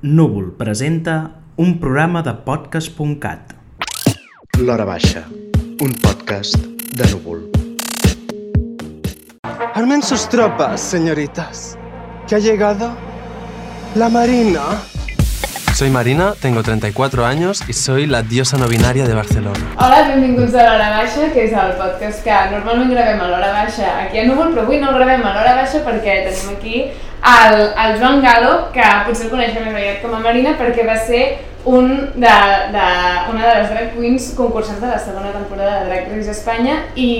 Núvol presenta un programa de podcast.cat. L'Hora Baixa, un podcast de Núvol. Armen sus tropas, señoritas. Que ha llegado la Marina. Soy Marina, tengo 34 años y soy la diosa no binaria de Barcelona. Hola, benvinguts a l'Hora Baixa, que és el podcast que normalment gravem a l'Hora Baixa aquí a Núvol, però avui no el gravem a l'Hora Baixa perquè tenim aquí el, el Joan Galo, que potser el coneixem més aviat com a Marina, perquè va ser un de, de, una de les drag queens concursants de la segona temporada de Drag Race Espanya i,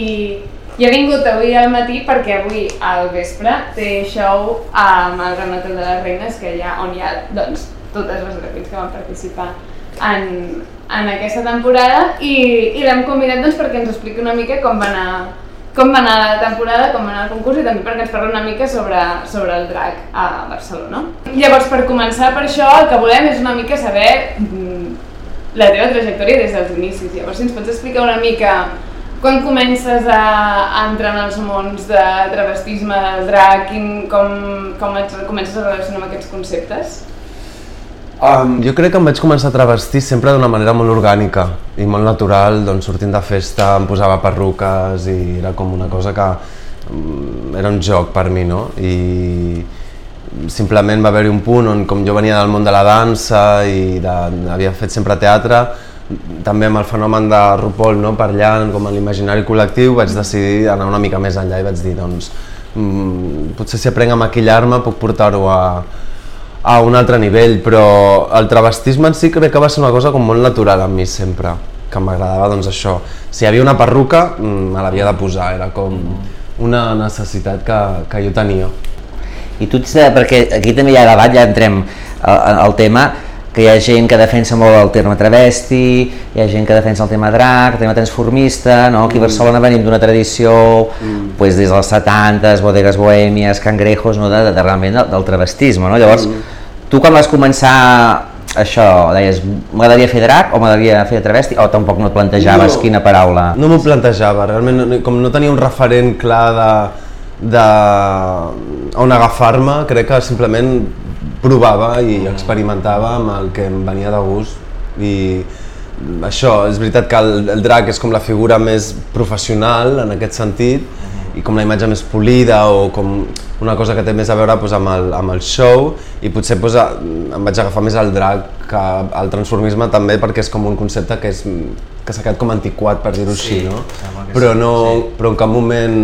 i ha vingut avui al matí perquè avui al vespre té show amb el Gran de les Reines, que hi ha, on hi ha doncs, totes les queens que van participar en, en aquesta temporada i, i l'hem convidat doncs, perquè ens expliqui una mica com va anar com va anar la temporada, com va anar el concurs i també perquè ens parli una mica sobre, sobre el drac a Barcelona. Llavors, per començar per això, el que volem és una mica saber mm, la teva trajectòria des dels inicis. Llavors, si ens pots explicar una mica quan comences a, entrar en els mons de travestisme, del drac, com, com et comences a relacionar amb aquests conceptes? Um, jo crec que em vaig començar a travestir sempre d'una manera molt orgànica i molt natural, doncs sortint de festa em posava perruques i era com una cosa que um, era un joc per mi, no? I simplement va haver-hi un punt on com jo venia del món de la dansa i de, havia fet sempre teatre, també amb el fenomen de RuPaul, no? allà, com a l'imaginari col·lectiu, vaig decidir anar una mica més enllà i vaig dir, doncs, mm, potser si aprenc a maquillar-me puc portar-ho a, a un altre nivell, però el travestisme en si crec que va ser una cosa com molt natural en mi sempre, que m'agradava doncs això. Si hi havia una perruca, mm, me l'havia de posar, era com una necessitat que, que jo tenia. I tu ets de, perquè aquí també hi ha debat, ja entrem al, al tema, que hi ha gent que defensa molt el terme travesti, hi ha gent que defensa el tema drac, el tema transformista, no? aquí a Barcelona venim d'una tradició mm. pues, des dels 70, bodegues bohèmies, cangrejos, no? de, de, de realment del, del travestisme. No? Llavors, mm. Tu quan vas començar això, deies, m'agradaria fer drac o m'agradaria fer travesti, o tampoc no et plantejaves no, quina paraula? No m'ho plantejava, realment, no, com no tenia un referent clar de, de on agafar-me, crec que simplement provava i experimentava amb el que em venia de gust. I això, és veritat que el, el drac és com la figura més professional en aquest sentit i com la imatge més polida o com una cosa que té més a veure doncs, amb, el, amb el show i potser doncs, em vaig agafar més al drac que al transformisme també perquè és com un concepte que és que s'ha quedat com antiquat per dir-ho sí, així, no? Però, no, sí. però en cap moment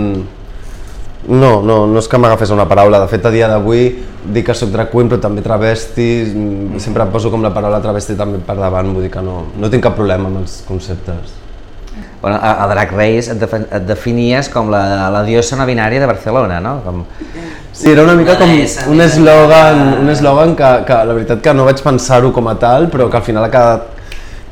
no, no, no és que m'agafés una paraula, de fet a dia d'avui dic que soc drag queen però també travesti, mm, sempre poso com la paraula travesti també per davant, vull dir que no, no tinc cap problema amb els conceptes. Bueno, a, a Drag Race et, defen et definies com la, la diosa no binària de Barcelona, no? Com... Sí, era una mica com un eslògan, un eslògan que, que la veritat que no vaig pensar-ho com a tal, però que al final ha quedat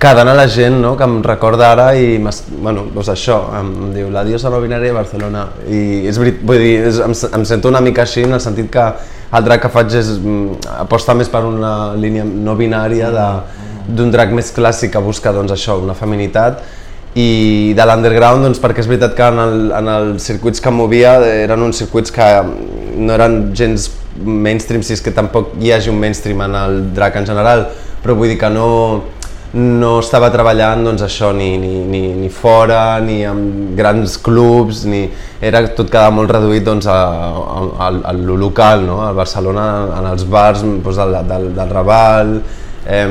quedant a la gent no? que em recorda ara i bueno, doncs això, em, diu la diosa no binària de Barcelona i és, vull dir, és, em, em sento una mica així en el sentit que el drac que faig és mm, aposta més per una línia no binària d'un drac més clàssic que busca doncs, això, una feminitat i de l'underground doncs, perquè és veritat que en, el, en els circuits que movia eren uns circuits que no eren gens mainstream, si és que tampoc hi hagi un mainstream en el drac en general, però vull dir que no, no estava treballant doncs, això ni, ni, ni, ni fora, ni amb grans clubs, ni... era tot quedava molt reduït doncs, a, a, a, a lo local, no? a Barcelona, en els bars doncs, del, del, del Raval, eh,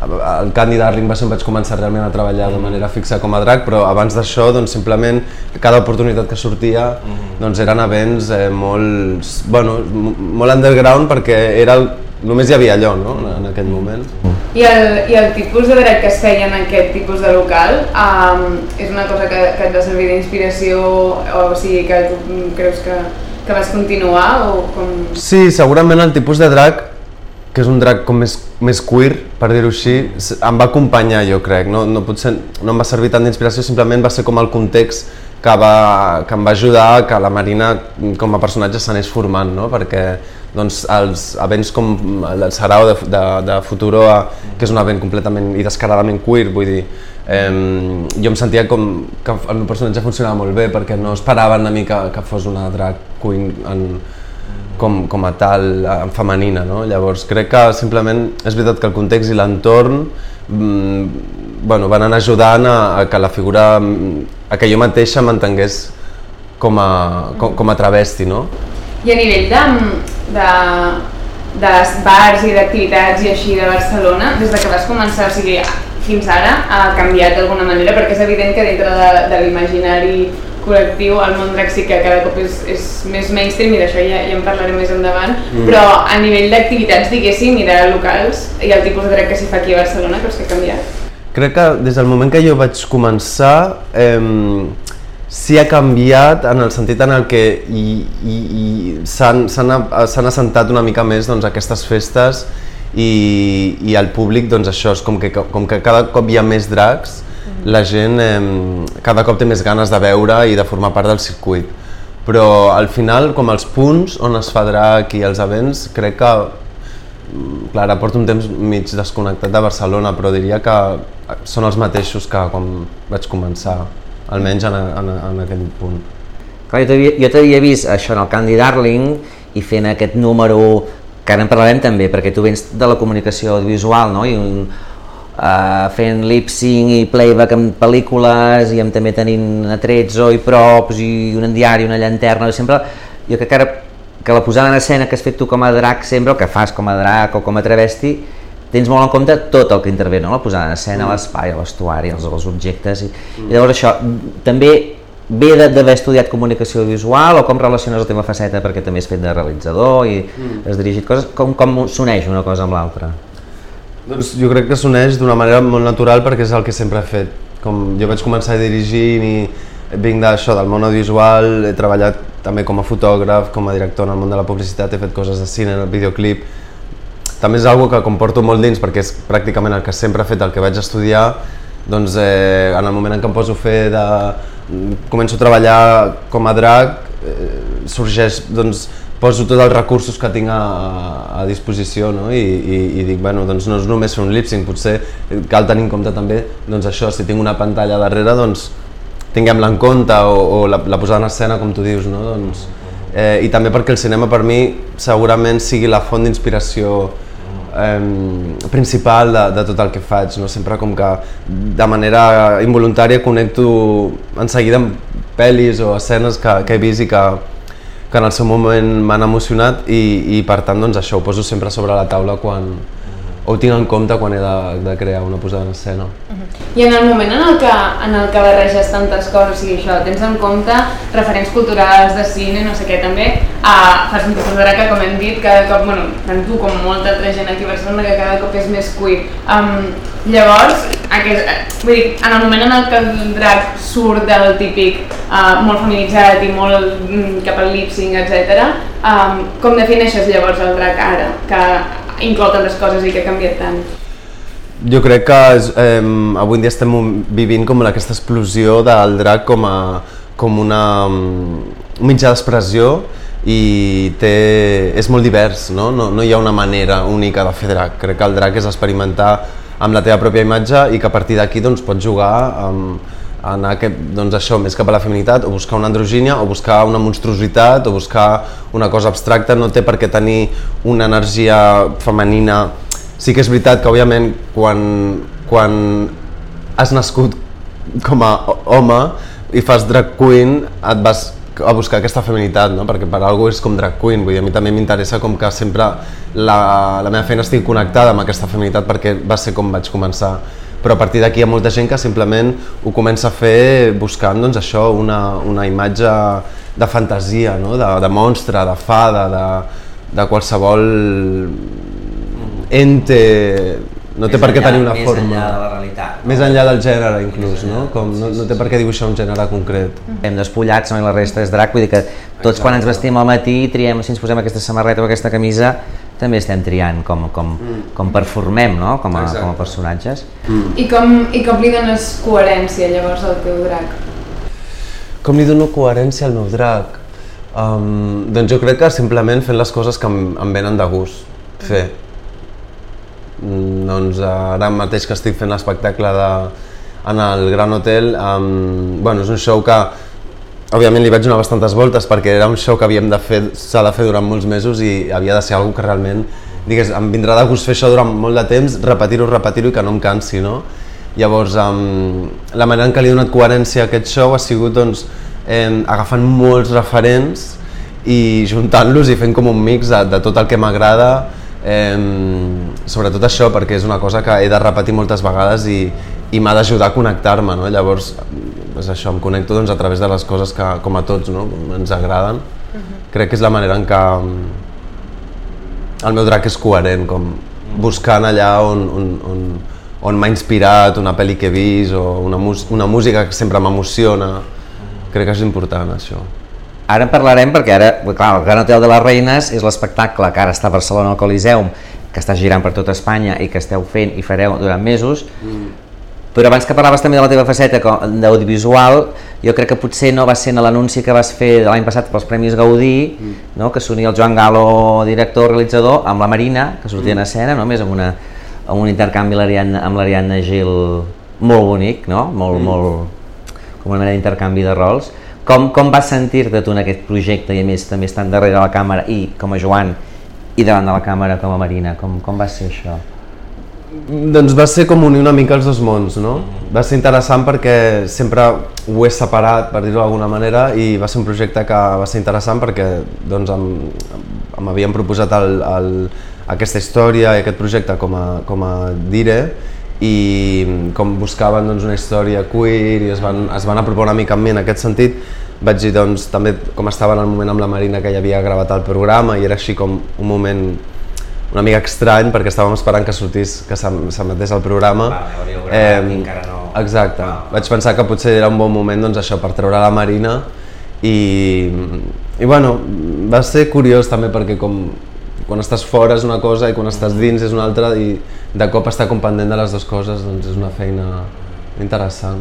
el Candy Darling va ser on vaig començar realment a treballar de manera fixa com a drac, però abans d'això doncs, simplement cada oportunitat que sortia doncs, eren events eh, molt, bueno, molt underground perquè era el, només hi havia allò no? en, en aquell moment. I el, I el tipus de drac que es feia en aquest tipus de local um, és una cosa que, que et va servir d'inspiració? O, o sigui que tu creus que, que vas continuar o com... Sí, segurament el tipus de drac que és un drac com més, més queer, per dir-ho així, em va acompanyar, jo crec. No, no, potser no em va servir tant d'inspiració, simplement va ser com el context que, va, que em va ajudar que la Marina com a personatge s'anés formant, no? perquè doncs, els events com el Sarau de, de, de Futuroa, que és un event completament i descaradament queer, vull dir, eh, jo em sentia com que el meu personatge funcionava molt bé perquè no esperava mi que, que fos una drag queen en, com, com a tal, eh, femenina, no? Llavors crec que simplement és veritat que el context i l'entorn mm, bueno, van anar ajudant a, a que la figura, a que jo mateixa m'entengués com a, com, com a travesti, no? I a nivell de, de, de bars i d'activitats i així de Barcelona, des de que vas començar, o sigui, fins ara ha canviat d'alguna manera, perquè és evident que dintre de, de l'imaginari col·lectiu el món drac sí que cada cop és, és més mainstream i d'això ja, ja en parlarem més endavant, mm. però a nivell d'activitats, diguéssim, i de locals i el tipus de drac que s'hi fa aquí a Barcelona, creus que ha canviat? Crec que des del moment que jo vaig començar eh, sí ha canviat en el sentit en el que i, i, i s'han assentat una mica més doncs, aquestes festes i, i el públic doncs això és com que, com que cada cop hi ha més dracs la gent eh, cada cop té més ganes de veure i de formar part del circuit però al final com els punts on es fa drac i els events crec que mm, clar, ara porto un temps mig desconnectat de Barcelona però diria que són els mateixos que quan vaig començar almenys en, en, en aquell punt Clar, jo t'havia vist això en el Candy Darling i fent aquest número que ara en parlarem també, perquè tu vens de la comunicació audiovisual, no? I un, uh, fent lip-sync i playback en pel·lícules i amb també tenint atrets o i props i un diari, una llanterna, sempre, jo crec que ara que la posada en escena que has fet tu com a drac sempre, o que fas com a drac o com a travesti, tens molt en compte tot el que intervé, no? la posada en escena, mm. l'espai, l'estuari, els, els objectes, i, mm. i llavors això també ve d'haver estudiat comunicació visual o com relaciones el tema faceta perquè també has fet de realitzador i mm. has dirigit coses, com, com s'uneix una cosa amb l'altra? Doncs jo crec que s'uneix d'una manera molt natural perquè és el que sempre he fet. Com jo vaig començar a dirigir i vinc d'això, del món audiovisual, he treballat també com a fotògraf, com a director en el món de la publicitat, he fet coses de cine, el videoclip. També és algo que comporto molt dins perquè és pràcticament el que sempre he fet, el que vaig estudiar, doncs eh, en el moment en què em poso a fer de, començo a treballar com a drac, eh, sorgeix, doncs, poso tots els recursos que tinc a, a disposició no? I, i, i dic, bueno, doncs no és només fer un lip-sync, potser cal tenir en compte també doncs això, si tinc una pantalla darrere, doncs tinguem-la en compte o, o la, la posada en escena, com tu dius, no? doncs, eh, i també perquè el cinema per mi segurament sigui la font d'inspiració eh, principal de, de tot el que faig, no? sempre com que de manera involuntària connecto en seguida amb pel·lis o escenes que, que he vist i que, que en el seu moment m'han emocionat i, i per tant doncs això ho poso sempre sobre la taula quan, ho tinc en compte quan he de, de crear una posada en escena. Uh -huh. I en el moment en el que, en el que barreges tantes coses, o sigui, això, tens en compte referents culturals de cine, no sé què, també, a, fas un tipus que, com hem dit, cada cop, bueno, tant tu com molta altra gent aquí a Barcelona, que cada cop és més queer. Um, llavors, aquest, vull dir, en el moment en el que el drac surt del típic uh, molt feminitzat i molt mm, cap al lip-sync, etc., um, com defineixes llavors el drac ara? Que inclou tantes coses i que ha canviat tant? Jo crec que eh, avui en dia estem vivint com aquesta explosió del drac com, a, com una, un mitjà d'expressió i té, és molt divers, no? No, no hi ha una manera única de fer drac. Crec que el drac és experimentar amb la teva pròpia imatge i que a partir d'aquí doncs, pots jugar amb, anar aquest, doncs això, més cap a la feminitat o buscar una androgínia o buscar una monstruositat o buscar una cosa abstracta, no té per què tenir una energia femenina. Sí que és veritat que, òbviament, quan, quan has nascut com a home i fas drag queen, et vas a buscar aquesta feminitat, no? perquè per algú és com drag queen, vull dir, a mi també m'interessa com que sempre la, la meva feina estigui connectada amb aquesta feminitat perquè va ser com vaig començar però a partir d'aquí hi ha molta gent que simplement ho comença a fer buscant doncs, això, una, una imatge de fantasia, no? de, de monstre, de fada, de, de qualsevol ente no té per què tenir una més forma. Més enllà de la realitat. No? Més enllà del gènere, inclús, no? Com no, no té per què dibuixar un gènere concret. Hem despullats, no? i la resta és drac, vull dir que tots Exacte. quan ens vestim al matí triem si ens posem aquesta samarreta o aquesta camisa també estem triant com, com, mm. com performem no? com, a, com a personatges. Mm. I, com, I com li dones coherència llavors al teu drac? Com li dono coherència al meu drac? Um, doncs jo crec que simplement fent les coses que em, em venen de gust fer. Mm, doncs ara mateix que estic fent l'espectacle de, en el Gran Hotel, um, bueno, és un show que òbviament li vaig donar bastantes voltes perquè era un show que havíem de fer, s'ha de fer durant molts mesos i havia de ser algo que realment digués, em vindrà de gust fer això durant molt de temps, repetir-ho, repetir-ho i que no em cansi, no? Llavors, um, la manera en què li he donat coherència a aquest show ha sigut doncs, eh, agafant molts referents i juntant-los i fent com un mix de, de tot el que m'agrada, eh, sobretot això perquè és una cosa que he de repetir moltes vegades i, i m'ha d'ajudar a connectar-me, no? llavors és això, em connecto doncs, a través de les coses que com a tots no? ens agraden. Uh -huh. Crec que és la manera en què el meu drac és coherent, com buscant allà on, on, on, on m'ha inspirat, una pel·li que he vist o una, una música que sempre m'emociona. Crec que és important això. Ara en parlarem perquè ara, clar, el Gran Hotel de les Reines és l'espectacle que ara està a Barcelona al Coliseum, que està girant per tota Espanya i que esteu fent i fareu durant mesos, mm. però abans que parlaves també de la teva faceta d'audiovisual, jo crec que potser no va ser en l'anunci que vas fer l'any passat pels Premis Gaudí, mm. no? que s'unia el Joan Galo, director, realitzador, amb la Marina, que sortia mm. en escena, no? més amb, una, amb un intercanvi amb l'Ariadna Gil molt bonic, no? molt, mm. molt, com una mena d'intercanvi de rols. Com, com vas sentir-te tu en aquest projecte i a més també estant darrere la càmera i com a Joan i davant de la càmera com a Marina? Com, com va ser això? Doncs va ser com unir una mica els dos mons, no? Va ser interessant perquè sempre ho he separat, per dir-ho d'alguna manera, i va ser un projecte que va ser interessant perquè doncs, m'havien proposat el, el, aquesta història i aquest projecte com a, com a Dire, i com buscaven doncs, una història queer i es van, es van apropar una mica a mi en aquest sentit, vaig dir doncs, també com estava en el moment amb la Marina que ja havia gravat el programa i era així com un moment una mica estrany perquè estàvem esperant que sortís, que s'emetés el programa. Va, eh, encara no... Exacte. Va. Vaig pensar que potser era un bon moment doncs, això per treure la Marina i, i bueno, va ser curiós també perquè com quan estàs fora és una cosa i quan estàs dins és una altra i de cop estar com pendent de les dues coses doncs és una feina interessant.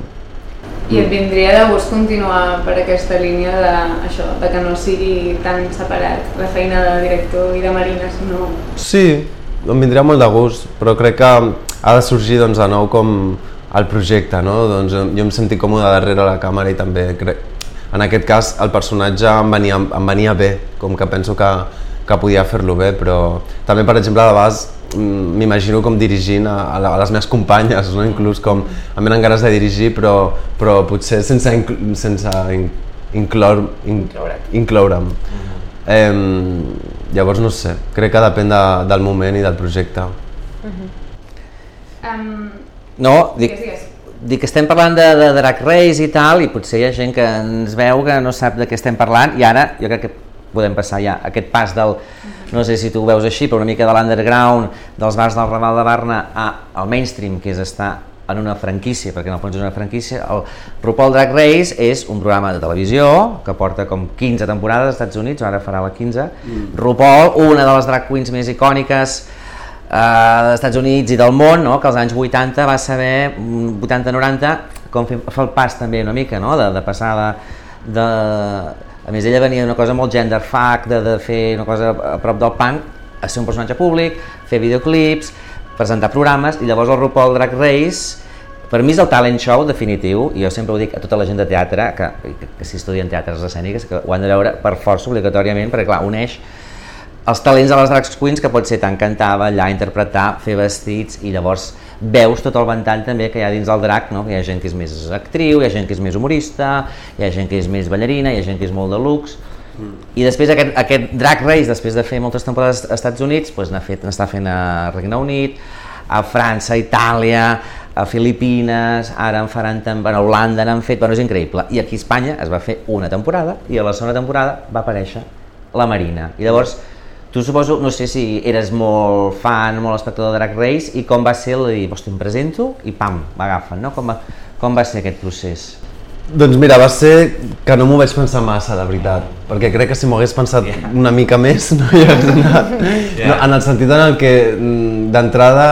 I et vindria de gust continuar per aquesta línia de, això, de que no sigui tan separat la feina de director i de Marina, sinó... Sí, em vindria molt de gust, però crec que ha de sorgir doncs, de nou com el projecte, no? Doncs jo em sentit còmode darrere la càmera i també crec... En aquest cas el personatge em venia, em venia bé, com que penso que que podia fer-lo bé, però també, per exemple, a vegades mm, m'imagino com dirigint a, a, les meves companyes, no? inclús com em venen ganes de dirigir, però, però potser sense, incl sense in, incloure, in, incloure'm. Mm -hmm. eh, llavors, no sé, crec que depèn de, del moment i del projecte. Mm -hmm. um, no, dic, digues, dic que estem parlant de, de Drag Race i tal, i potser hi ha gent que ens veu que no sap de què estem parlant, i ara jo crec que podem passar ja aquest pas del, no sé si tu ho veus així, però una mica de l'underground, dels bars del Raval de Barna a, al mainstream, que és estar en una franquícia, perquè en el fons és una franquícia, el RuPaul Drag Race és un programa de televisió que porta com 15 temporades als Estats Units, ara farà la 15. Mm. RuPaul, una de les drag queens més icòniques eh, dels Estats Units i del món, no? que als anys 80 va saber, 80-90, com fer, fer el pas també una mica, no? de, de passar de, de a més, ella venia d'una cosa molt genderfuck, de, de fer una cosa a prop del punk, a ser un personatge públic, fer videoclips, presentar programes, i llavors el RuPaul Drag Race, per mi és el talent show definitiu, i jo sempre ho dic a tota la gent de teatre, que, que, que si estudien teatres escèniques, que ho han de veure per força obligatòriament, perquè clar, uneix els talents de les drag queens que pot ser tant cantar, ballar, interpretar, fer vestits, i llavors veus tot el ventall també que hi ha dins del drac, no? hi ha gent que és més actriu, hi ha gent que és més humorista, hi ha gent que és més ballarina, hi ha gent que és molt de lux, mm. i després aquest, aquest Drag Race, després de fer moltes temporades als Estats Units, doncs n'ha fet, n'està fent a Regne Unit, a França, a Itàlia, a Filipines, ara en faran també, a Holanda n'han fet, bueno, és increïble. I aquí a Espanya es va fer una temporada i a la segona temporada va aparèixer la Marina. I llavors, Tu suposo, no sé si eres molt fan, molt espectador de Drag Race i com va ser el de dir, em presento i pam, m'agafen, no? Com va, com va ser aquest procés? Doncs mira, va ser que no m'ho vaig pensar massa, la veritat, perquè crec que si m'ho hagués pensat yeah. una mica més no hi hagués anat. Yeah. No, en el sentit en el que mm, d'entrada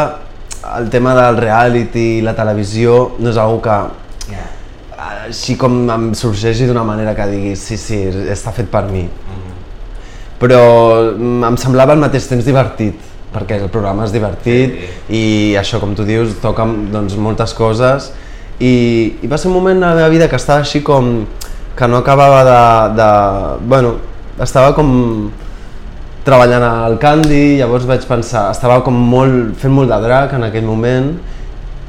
el tema del reality i la televisió no és una que yeah. així com em sorgeixi d'una manera que digui sí, sí, està fet per mi. Mm -hmm però mm, em semblava al mateix temps divertit perquè el programa és divertit i això com tu dius toca doncs, moltes coses i, i va ser un moment a la meva vida que estava així com que no acabava de, de... Bueno, estava com treballant al Candy, llavors vaig pensar, estava com molt, fent molt de drac en aquell moment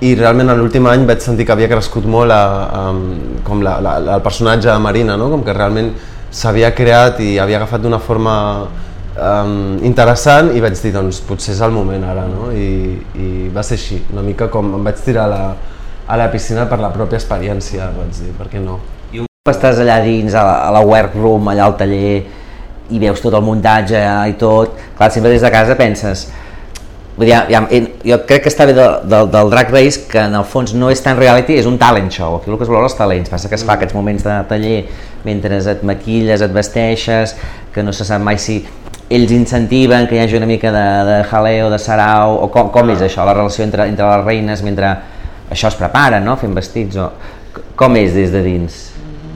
i realment en l'últim any vaig sentir que havia crescut molt a, a, com la, la, el personatge de Marina, no? com que realment s'havia creat i havia agafat d'una forma um, interessant i vaig dir doncs potser és el moment ara no? I, i va ser així, una mica com em vaig tirar a la, a la piscina per la pròpia experiència, vaig dir, per què no? I un cop estàs allà dins, a la, a la workroom, allà al taller, i veus tot el muntatge i tot, clar, sempre des de casa penses, vull dir, ja, jo crec que està bé de, de, del Drag Race que en el fons no és tan reality, és un talent show, aquí el que es valora els talents, passa que es fa aquests moments de taller mentre et maquilles, et vesteixes, que no se sap mai si ells incentiven que hi hagi una mica de, de jaleo, de sarau, o com, com és això, la relació entre, entre les reines mentre això es prepara, no?, fent vestits, o com és des de dins?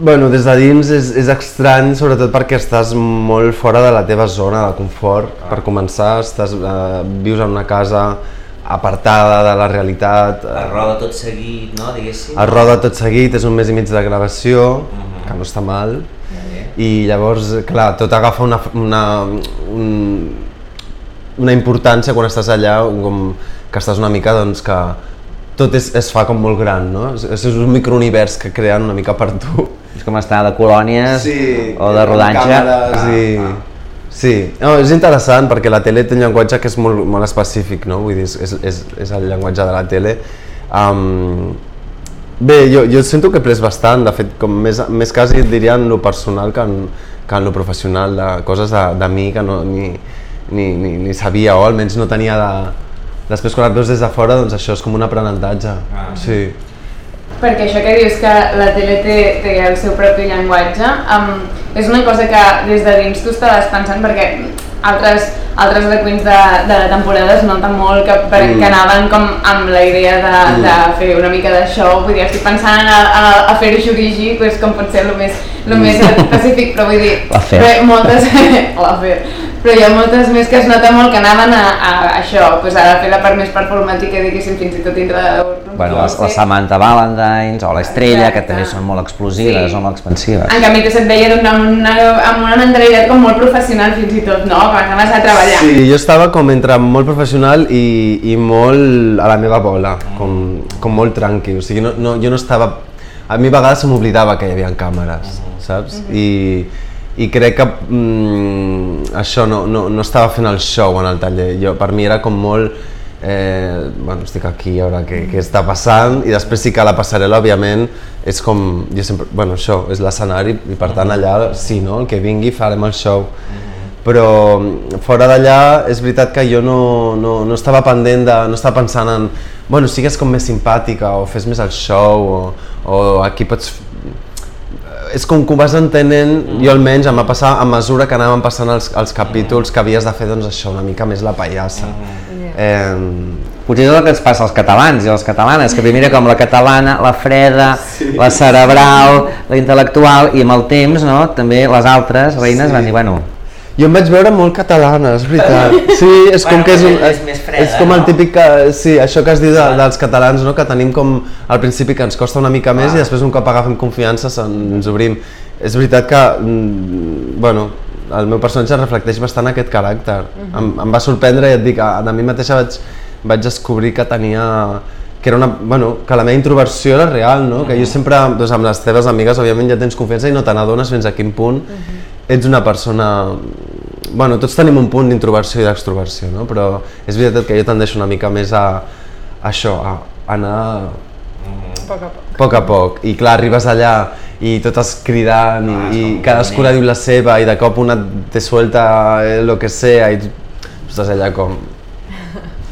Bueno, des de dins és, és estrany, sobretot perquè estàs molt fora de la teva zona de confort. Ah. Per començar, estàs, eh, vius en una casa apartada de la realitat. Es roda tot seguit, no, diguéssim? Es roda tot seguit, és un mes i mig de gravació, uh -huh. que no està mal. I llavors, clar, tot agafa una, una, un, una importància quan estàs allà, com que estàs una mica, doncs, que tot és, es fa com molt gran, no? És, és un microunivers que creen una mica per tu. És com estar de colònies sí, o de rodatge. Càmeres ah, i... Ah. Sí, no, és interessant perquè la tele té un llenguatge que és molt, molt específic, no? Vull dir, és, és, és el llenguatge de la tele. Um, bé, jo, jo sento que he pres bastant, de fet, com més, més quasi diria en lo personal que en, que en lo professional, de coses de, de mi que no, ni, ni, ni, ni sabia o almenys no tenia de... Després quan et veus des de fora, doncs això és com un aprenentatge. Ah. Sí. Perquè això que dius que la tele té, té el seu propi llenguatge, um, és una cosa que des de dins tu estaves pensant perquè altres, altres de queens de, de la temporada es nota molt que, per, mm. que anaven com amb la idea de, mm. de fer una mica de show, vull dir, estic pensant a, a, a fer xurigi, pues, com pot ser el més, el més mm. pacífic, però vull dir, però moltes, però hi ha moltes més que es nota molt que anaven a, a, això, pues a fer la part més performàtica, diguéssim, fins i tot dintre de... Bueno, la, la Samantha Valentines o l'Estrella, que també són molt explosives, sí. molt expansives. En canvi, se't veia amb una, amb una mentalitat com molt professional fins i tot, no? Quan anaves a treballar. Sí, jo estava com entre molt professional i, i molt a la meva bola, com, com molt tranqui, o sigui, no, no, jo no estava... A mi a vegades se m'oblidava que hi havia càmeres, saps? Mm -hmm. I i crec que mm, això no, no, no estava fent el show en el taller, jo, per mi era com molt eh, bueno, estic aquí a veure què, què està passant i després sí que la passarel·la òbviament és com, jo sempre, bueno això és l'escenari i per tant allà sí, no? el que vingui farem el show però fora d'allà és veritat que jo no, no, no estava pendent de, no estava pensant en bueno, sigues com més simpàtica o fes més el show o, o aquí pots és com que ho vas entenent, jo almenys em va passar a mesura que anàvem passant els, els capítols que havies de fer doncs això, una mica més la pallassa. Eh, Potser és el que ens passa als catalans i a les catalanes, que primer com la catalana, la freda, sí, la cerebral, sí. la intel·lectual, i amb el temps no, també les altres reines sí. van dir, bueno, jo em vaig veure molt catalana, és veritat. Sí, és com bueno, que és, un, és, és, freda, és com el típic que, sí, això que has dit de, dels catalans, no? que tenim com al principi que ens costa una mica més ah. i després un cop agafem confiança ens obrim. És veritat que, mm, bueno, el meu personatge reflecteix bastant aquest caràcter. Uh -huh. em, em va sorprendre i et dic, a, a mi mateixa vaig, vaig descobrir que tenia que era una, bueno, que la meva introversió era real, no? Uh -huh. que jo sempre, doncs, amb les teves amigues, òbviament ja tens confiança i no te n'adones fins a quin punt uh -huh ets una persona... Bueno, tots tenim un punt d'introversió i d'extroversió, no? però és veritat que jo tendeixo una mica més a, a això, a anar a poc a poc. poc a poc. I clar, arribes allà i totes cridant i, ah, i cadascuna diu la seva i de cop una te suelta el que sea i tu estàs allà com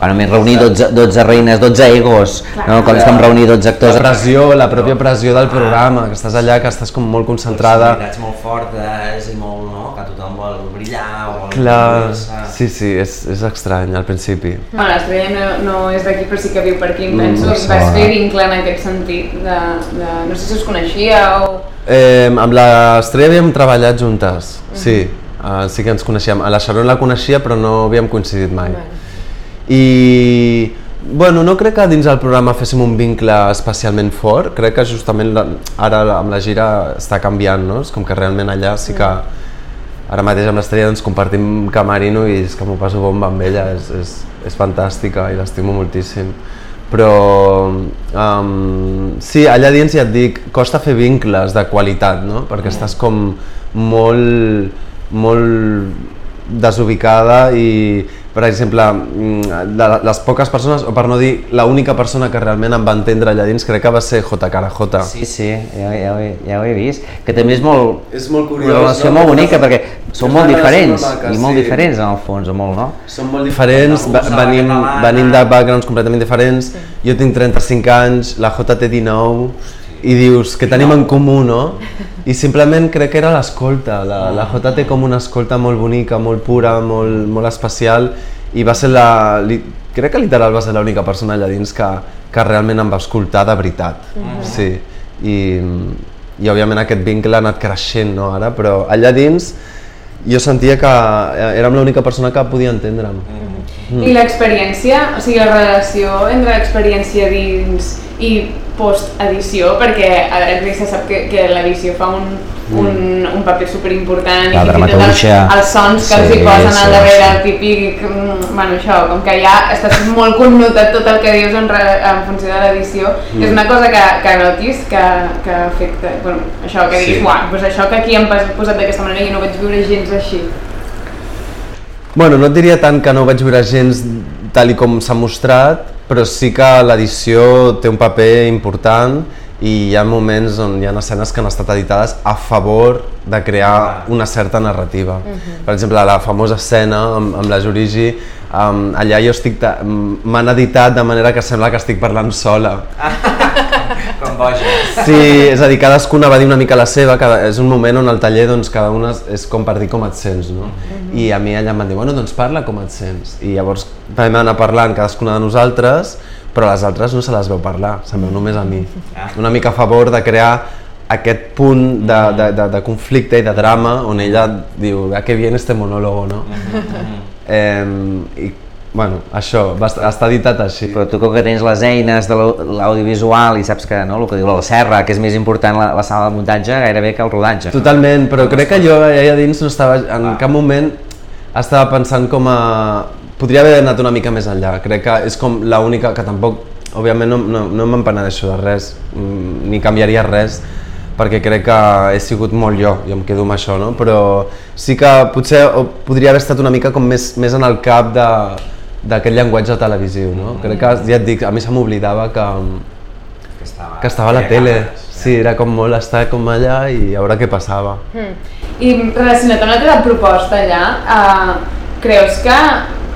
Bueno, més reunir 12, 12 reines, 12 egos, Clar, no? com és com reunir 12 actors. La pressió, la pròpia pressió del programa, que estàs allà, que estàs com molt concentrada. Personalitats molt fortes i molt, no? que tothom vol brillar o vol... Clar, sí, sí, és, és estrany al principi. Bueno, l'estrella no, no és d'aquí però sí que viu per aquí, mm, penso. Mm, vas fer vincle en aquest sentit, de, de, no sé si us coneixia o... Eh, amb l'estrella havíem treballat juntes, mm -hmm. sí, uh, sí que ens coneixíem. A la Sharon la coneixia però no havíem coincidit mai. Bueno i Bueno, no crec que dins del programa féssim un vincle especialment fort, crec que justament la, ara amb la gira està canviant, no? És com que realment allà sí que ara mateix amb l'Estrella doncs, compartim camerino i és que m'ho passo bomba amb ella, és, és, és fantàstica i l'estimo moltíssim. Però um, sí, allà dins ja et dic, costa fer vincles de qualitat, no? Perquè estàs com molt, molt desubicada i, per exemple, mm, de les poques persones, o per no dir l'única persona que realment em va entendre allà dins, crec que va ser J. Carajota. Sí, sí, ja, ja, ho he, ja ho he vist. Que també és molt... És molt Una relació molt bonica perquè són molt diferents i molt sí. diferents en el fons, o molt, no? Som molt diferents, venim, venim de backgrounds completament diferents. Jo tinc 35 anys, la J té 19, i dius que tenim en comú, no? I simplement crec que era l'escolta. La, la J té com una escolta molt bonica, molt pura, molt, molt especial, i va ser la... Li, crec que literal va ser l'única persona allà dins que, que realment em va escoltar de veritat. Sí. I, I òbviament aquest vincle ha anat creixent, no, ara, però allà dins jo sentia que érem l'única persona que podia entendre'm. I l'experiència, o sigui, la relació entre l'experiència dins i post-edició, perquè a veure, se sap que, que l'edició fa un, un, un paper superimportant La i fins i tot els, els sons que els Sí, hi posen sí, al darrere, sí. el típic, mm, bueno, això, com que ja estàs molt connotat tot el que dius en, re, en funció de l'edició, és una cosa que, que notis que, que afecta, bueno, això que diguis, Sí. uah, doncs això que aquí hem posat d'aquesta manera i no vaig viure gens així. Bueno, no et diria tant que no vaig veure gens tal i com s'ha mostrat, però sí que l'edició té un paper important i hi ha moments on hi ha escenes que han estat editades a favor de crear una certa narrativa. Per exemple, la famosa escena amb, amb la Jurigi, um, allà jo estic, m'han editat de manera que sembla que estic parlant sola. Boja. Sí, és a dir, cadascuna va dir una mica la seva, cada, és un moment on al taller doncs, cada una és, és com per dir com et sents, no? I a mi ella em van dir, bueno, doncs parla com et sents. I llavors vam anar parlant cadascuna de nosaltres, però les altres no se les veu parlar, se'n veu només a mi. Una mica a favor de crear aquest punt de, de, de, de conflicte i de drama on ella diu, a què viene este monólogo, no? eh, I, bueno, això, va, està editat així. Però tu com que tens les eines de l'au- l'audiovisual i saps que no, el que diu la serra, que és més important la, la sala de muntatge gairebé que el rodatge. Totalment, però crec que jo allà dins no estava, en cap moment estava pensant com a... Podria haver anat una mica més enllà, crec que és com l'única que tampoc, òbviament no, no, no me'n penedeixo de res, mm, ni canviaria res, perquè crec que he sigut molt jo i em quedo amb això, no? però sí que potser podria haver estat una mica com més, més en el cap de d'aquest llenguatge televisiu, no? Crec que, ja et dic, a mi se m'oblidava que, Que estava, que estava a la tele, sí, era com molt estar com allà i a veure què passava. I relacionat amb la teva proposta allà, uh, creus que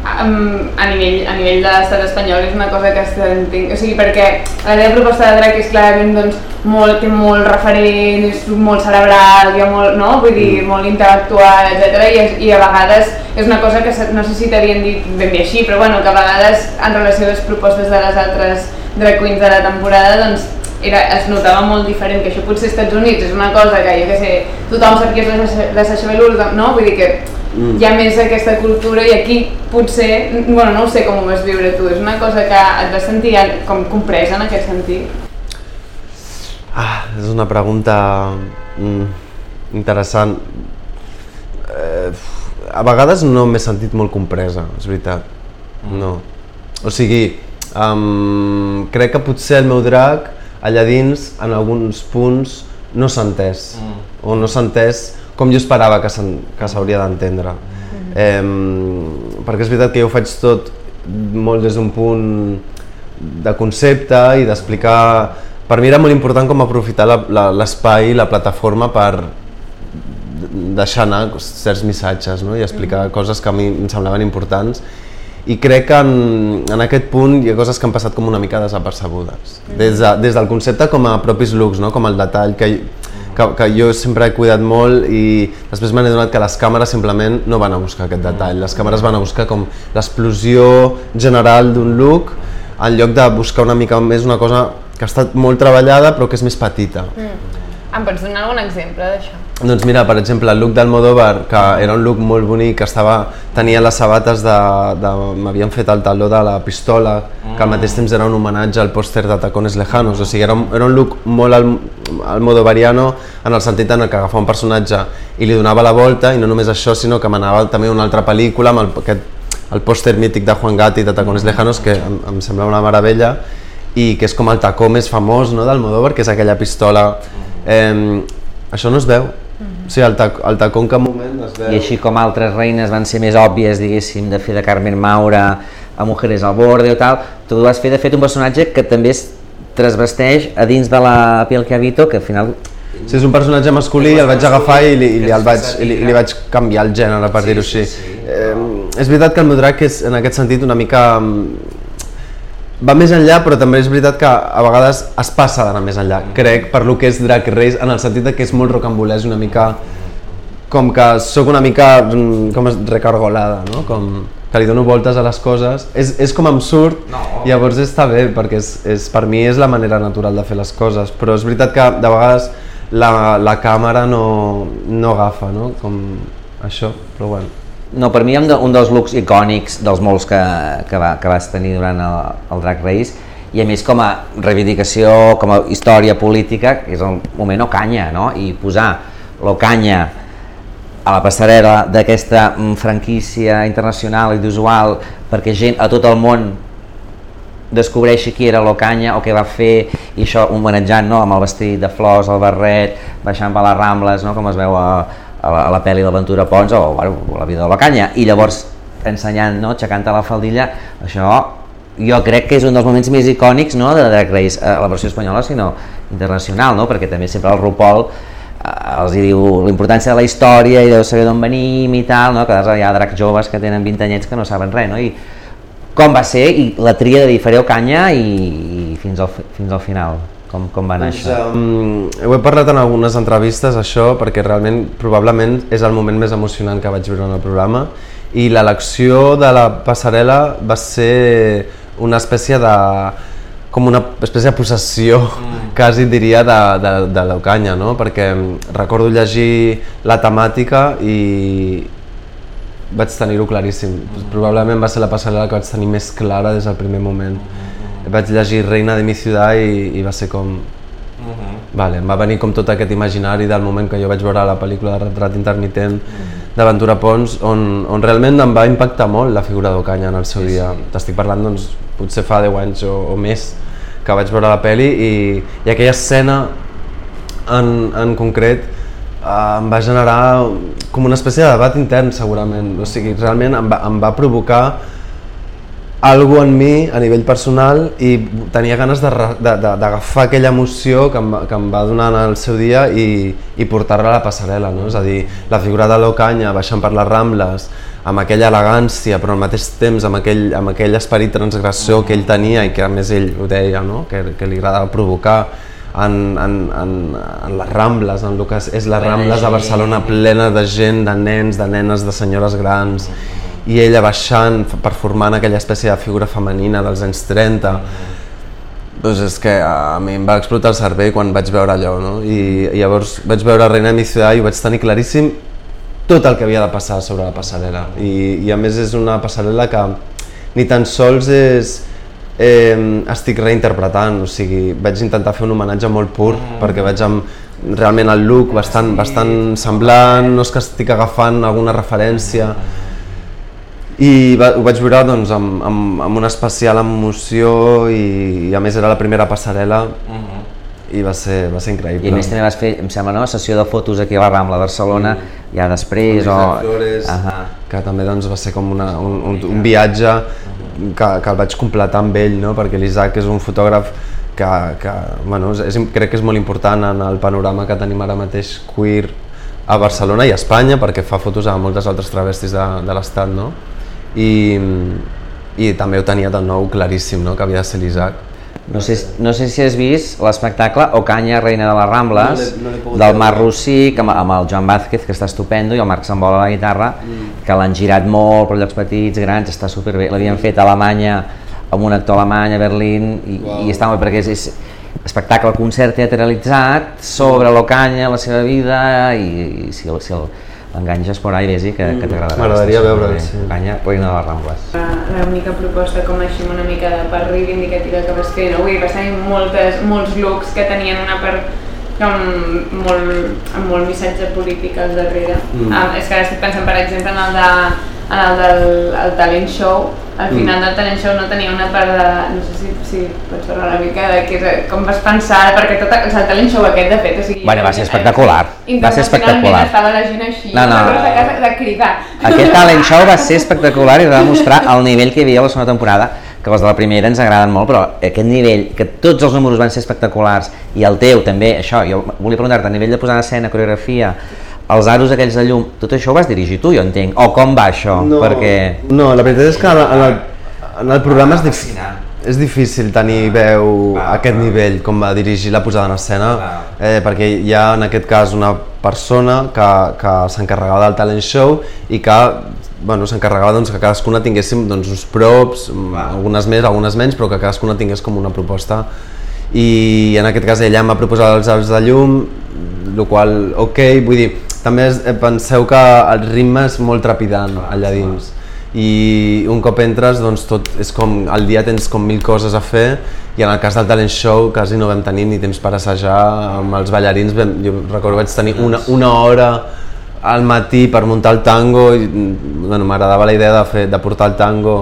um, a, nivell, a nivell de l'estat espanyol és una cosa que s'entenc, o sigui, perquè la teva proposta de drac és clarament doncs, molt, té molt referent, és molt cerebral, hi ha molt, no? Vull dir, molt intel·lectual, etc. I, I a vegades és una cosa que no sé si t'havien dit ben bé així, però bueno, que a vegades en relació a les propostes de les altres drag queens de la temporada, doncs era, es notava molt diferent, que això potser als Estats Units és una cosa que, jo què sé, tothom sap qui és la la Sasha Velour, no? Vull dir que Mm. hi ha més aquesta cultura i aquí potser, bueno, no ho sé com ho vas viure tu, és una cosa que et vas sentir com compresa en aquest sentit? Ah, és una pregunta mm, interessant. Eh, a vegades no m'he sentit molt compresa, és veritat. No. O sigui, um, crec que potser el meu drac allà dins, en alguns punts, no s'ha entès. O no s'ha entès com jo esperava que s'hauria d'entendre. Eh, perquè és veritat que jo ho faig tot molt des d'un punt de concepte i d'explicar... Per mi era molt important com aprofitar la- la- l'espai i la plataforma per deixar anar certs missatges no? i explicar coses que a mi em semblaven importants i crec que en, en aquest punt hi ha coses que han passat com una mica desapercebudes des, de, des del concepte com a propis looks, no? com el detall que, que, que jo sempre he cuidat molt i després me n'he donat que les càmeres simplement no van a buscar aquest detall, les càmeres van a buscar com l'explosió general d'un look en lloc de buscar una mica més una cosa que ha estat molt treballada però que és més petita. Em pots donar algun exemple d'això? Doncs mira, per exemple, el look d'Almodóvar, que era un look molt bonic, que estava, tenia les sabates de... de m'havien fet el taló de la pistola, que al mateix temps era un homenatge al pòster de Tacones Lejanos, o sigui, era un, era un look molt al, almodovariano en el sentit en el que agafava un personatge i li donava la volta, i no només això, sinó que manava també una altra pel·lícula amb el, aquest, el pòster mític de Juan Gatti de Tacones Lejanos, que em, em sembla una meravella, i que és com el tacó més famós no, d'Almodóvar, que és aquella pistola. Eh, això no es veu. O sigui, el, tac, el tacó en cap moment es veu. I així com altres reines van ser més òbvies, diguéssim, de fer de Carmen Maura a Mujeres al borde o tal, tu vas fer de fet un personatge que també es transvesteix a dins de la piel que habito, que al final Sí, és un personatge masculí, el vaig agafar i li, i li, el vaig, i li, i li vaig canviar el gènere, per dir-ho així. Eh, és veritat que el meu drac és, en aquest sentit, una mica... Va més enllà, però també és veritat que a vegades es passa d'anar més enllà. Crec, per lo que és Drag Race, en el sentit de que és molt rocambolès, una mica... Com que sóc una mica mm, com es, recargolada, no? Com que li dono voltes a les coses. És, és com em surt, no. llavors està bé, perquè és, és, per mi és la manera natural de fer les coses. Però és veritat que de vegades la, la càmera no, no agafa, no? Com això, però bueno. No, per mi un, de, un dels looks icònics dels molts que, que, va, que vas tenir durant el, el Drag Race i a més com a reivindicació, com a història política, és el moment Ocanya, no? I posar l'Ocanya a la passarel·la d'aquesta mm, franquícia internacional i d'usual perquè gent a tot el món descobreixi qui era l'Ocanya o què va fer i això homenatjant no? amb el vestit de flors, el barret, baixant per les Rambles, no? com es veu a, a la, la pel·li d'Aventura Pons o, bueno, la vida de l'Ocanya i llavors ensenyant, no? aixecant la faldilla, això jo crec que és un dels moments més icònics no? de Drag Race, a la versió espanyola sinó internacional, no? perquè també sempre el RuPaul eh, els hi diu la importància de la història i deu saber d'on venim i tal, no? que hi ha dracs joves que tenen 20 anyets que no saben res, no? i com va ser i la tria de dir fareu canya i, i fins, al, fins al final, com, com va anar Doncs, això? um, ho he parlat en algunes entrevistes, això, perquè realment probablement és el moment més emocionant que vaig viure en el programa i l'elecció de la passarel·la va ser una espècie de com una espècie de possessió, mm. quasi diria, de, de, de l'Eucanya, no? perquè recordo llegir la temàtica i vaig tenir-ho claríssim. Probablement va ser la passarel·la que vaig tenir més clara des del primer moment. Vaig llegir Reina de mi ciutat i, i va ser com... Vale, em va venir com tot aquest imaginari del moment que jo vaig veure la pel·lícula de retrat intermitent d'Aventura Pons, on, on realment em va impactar molt la figura d'Ocanya en el seu dia. T'estic parlant, doncs, potser fa 10 anys o, o més que vaig veure la peli i, i aquella escena en, en concret eh, em va generar com una espècie de debat intern segurament, o sigui, realment em va, em va provocar algo en mi a nivell personal i tenia ganes d'agafar aquella emoció que em, que em va donar en el seu dia i, i portar-la a la passarel·la, no? és a dir, la figura de l'Ocanya baixant per les Rambles, amb aquella elegància però al mateix temps amb aquell, amb aquell esperit transgressor que ell tenia i que a més ell ho deia, no? que, que li agradava provocar en, en, en, en les Rambles, en el que és les Rambles de Barcelona plena de gent, de nens, de nenes, de senyores grans i ella baixant per formar aquella espècie de figura femenina dels anys 30 doncs és que a mi em va explotar el cervell quan vaig veure allò no? I, i llavors vaig veure Reina de mi ciutat i ho vaig tenir claríssim tot el que havia de passar sobre la passarel·la i, i a més és una passarel·la que ni tan sols és eh, estic reinterpretant, o sigui, vaig intentar fer un homenatge molt pur mm. perquè vaig amb realment el look bastant, bastant semblant, no és que estic agafant alguna referència i va, ho vaig veure doncs, amb, amb, amb una especial emoció i, i a més era la primera passarel·la uh -huh. i va ser, va ser increïble. I a més també vas fer, em sembla, no? sessió de fotos aquí a la Rambla, a Barcelona, mm. ja després o... Flores, uh -huh. que també doncs, va ser com una, un, un, un viatge que, que el vaig completar amb ell, no? perquè l'Isaac és un fotògraf que, que bueno, és, crec que és molt important en el panorama que tenim ara mateix queer a Barcelona i a Espanya perquè fa fotos a moltes altres travestis de, de l'estat no? I, i també ho tenia de nou claríssim no? que havia de ser l'Isaac no sé, no sé si has vist l'espectacle Ocanya, reina de les Rambles, no no del Marc Rossí, amb, amb el Joan Vázquez, que està estupendo, i el Marc Sambola a la guitarra, mm. que l'han girat molt per llocs petits, grans, està superbé. L'havien fet a Alemanya, amb un actor alemany a Berlín, i, wow. i està molt perquè és, és, espectacle, concert teatralitzat sobre l'Ocanya, la seva vida i, i si, el- si el- l'enganxes por ahí, vés que, que t'agradarà. M'agradaria veure'l, superbé. sí. Ocanya, Reina de les Rambles. La- L'única proposta com així una mica de part reivindicativa que vas fer, no? Vull dir, vas tenir moltes, molts looks que tenien una part com molt, amb molt missatge polític al darrere. Mm. Ah, és que ara estic pensant, per exemple, en el, de, en el del el talent show. Al final del talent show no tenia una part de... No sé si, si pots parlar una mica de és- com vas pensar, perquè tot, o sigui, el talent show aquest, de fet, o sigui... Bueno, va ser espectacular. Va ser espectacular. Estava la gent així, No, no. no, de casa de cridar. Aquest talent show va ser espectacular i va demostrar el nivell que hi havia a la segona temporada, que els de la primera ens agraden molt, però aquest nivell, que tots els números van ser espectaculars, i el teu també, això, jo volia preguntar-te, a nivell de posar en escena, coreografia, els aros aquells de llum, tot això ho vas dirigir tu, jo entenc, o com va això? Perquè... No, la veritat és que en, el, en el programa és, dif és difícil tenir veu a aquest nivell com va dirigir la posada en escena eh, perquè hi ha en aquest cas una persona que, que s'encarregava del talent show i que bueno, s'encarregava doncs, que cadascuna tinguéssim doncs, uns props, algunes més, algunes menys, però que cadascuna tingués com una proposta. I en aquest cas ella em va proposar els alts de llum, el qual, ok, vull dir, també és, eh, penseu que el ritme és molt trepidant allà dins. I un cop entres doncs tot és com, al dia tens com mil coses a fer i en el cas del talent show quasi no vam tenir ni temps per assajar amb els ballarins, vam, jo recordo vaig tenir una, una hora al matí per muntar el tango i bueno, m'agradava la idea de, fer, de portar el tango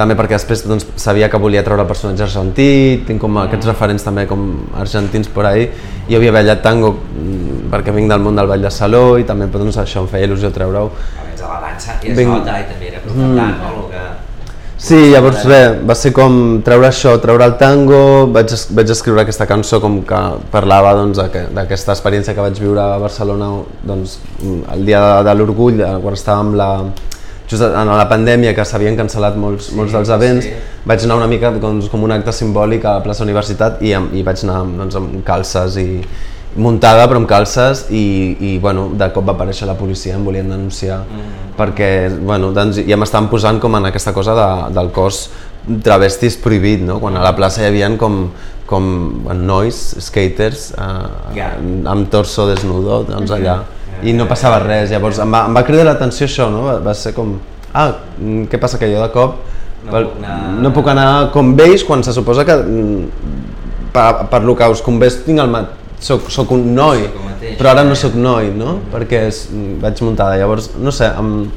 també perquè després doncs, sabia que volia treure el personatge argentí, tinc com aquests referents també com argentins por ahí, i havia ballat tango mm, perquè vinc del món del ball de saló i també doncs, això em feia il·lusió treure-ho. Abans de la dansa i Vinc- nota i també era profundat, no? El que... Sí, llavors bé, va ser com treure això, treure el tango, vaig, es- vaig escriure aquesta cançó com que parlava doncs, d'aquest- d'aquesta experiència que vaig viure a Barcelona doncs, el dia de, de l'orgull, eh, quan estàvem la, just en la pandèmia que s'havien cancel·lat molts, molts dels events, vaig anar una mica doncs, com un acte simbòlic a la plaça Universitat i, i vaig anar doncs, amb calces i muntada però amb calces i, i bueno, de cop va aparèixer la policia, em volien denunciar perquè bueno, doncs, ja m'estaven posant com en aquesta cosa de, del cos travestis prohibit, no? quan a la plaça hi havia com, com nois, skaters, eh, Ja. amb torso desnudo, doncs allà, i no passava res, llavors em va, em va cridar l'atenció això, no? va, va ser com, ah, mm, què passa que jo de cop No pel- puc anar- no puc anar com vells quan se suposa que mm, per, per lo que us convé tinc el mat soc, soc un noi, Soc el mateix, però ara no ja. sóc noi, no? Perquè és, vaig muntada, llavors, no sé, em,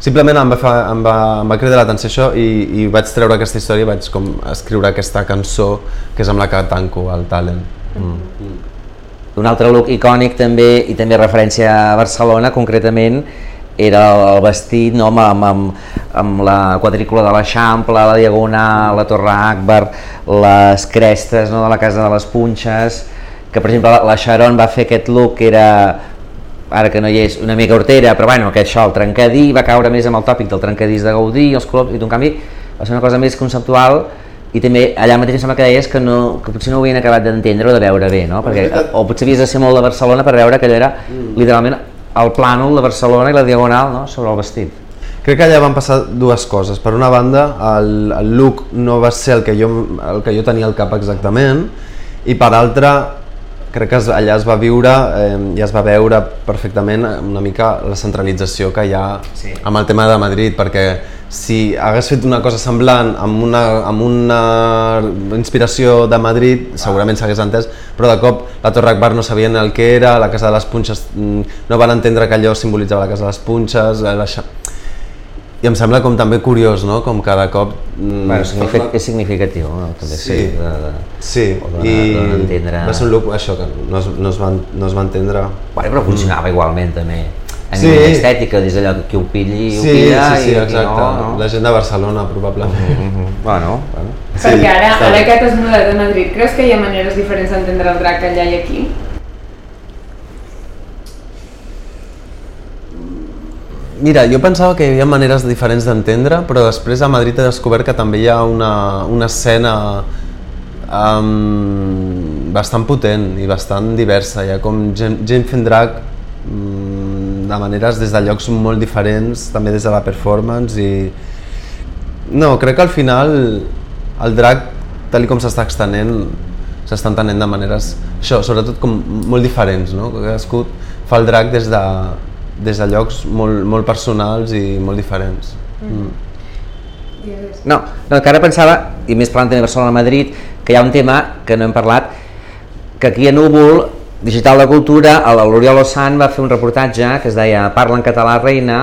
simplement em va, fa, em va, em va cridar l'atenció això i, i vaig treure aquesta història i vaig com escriure aquesta cançó que és amb la que tanco el talent. Mm. Un altre look icònic també, i també referència a Barcelona, concretament, era el vestit no, amb, amb, amb, la quadrícula de l'Eixample, la Diagonal, la Torre Akbar, les crestes no, de la Casa de les Punxes, que per exemple la Sharon va fer aquest look que era ara que no hi és, una mica hortera, però bueno, que això, el trencadí, va caure més amb el tòpic del trencadís de Gaudí, els colors, i tu, en canvi va ser una cosa més conceptual i també allà mateix em sembla que deies que, no, que potser no ho havien acabat d'entendre o de veure bé, no? Perquè, o potser havies de ser molt de Barcelona per veure que allò era literalment el plànol de Barcelona i la diagonal no? sobre el vestit. Crec que allà van passar dues coses. Per una banda, el, el look no va ser el que, jo, el que jo tenia al cap exactament, i per altra, crec que allà es va viure eh, i es va veure perfectament una mica la centralització que hi ha Sí. amb el tema de Madrid, perquè si hagués fet una cosa semblant amb una, amb una inspiració de Madrid, segurament s'hagués entès, però de cop la Torre Akbar no sabien el que era, la Casa de les Punxes mm, no van entendre que allò simbolitzava la Casa de les Punxes, la, la, i em sembla com també curiós, no? Com cada cop... mm, Bueno, signific, és significatiu, no? també Sí. sí. de, de, Sí, dona- i a entendre- va ser un look, això, que no es, no es, van, no es va entendre. Bueno, però funcionava igualment també. A Sí. nivell estètica, des d'allò que qui ho pilli, ho Sí, pilla sí, sí, i exacte. no, no. La gent de Barcelona, probablement. Mhm. Bueno, bueno. Perquè ara, està ara que t'has mudat a Madrid, creus que hi ha maneres diferents d'entendre el drac allà i aquí? Mira, jo pensava que hi havia maneres diferents d'entendre, però després a Madrid he descobert que també hi ha una, una escena um, bastant potent i bastant diversa. Hi ha com gent, gent fent drac um, de maneres des de llocs molt diferents, també des de la performance i... No, crec que al final el drac, tal com s'està extenent, s'està entenent de maneres, això, sobretot com molt diferents, no? Que cadascú fa el drac des de, des de llocs molt, molt personals i molt diferents. Mm. No, no, que ara pensava, i més parlant també de Barcelona-Madrid, que hi ha un tema que no hem parlat, que aquí a Núvol, Digital de Cultura, l'Oriol Ossant va fer un reportatge que es deia Parla en català reina,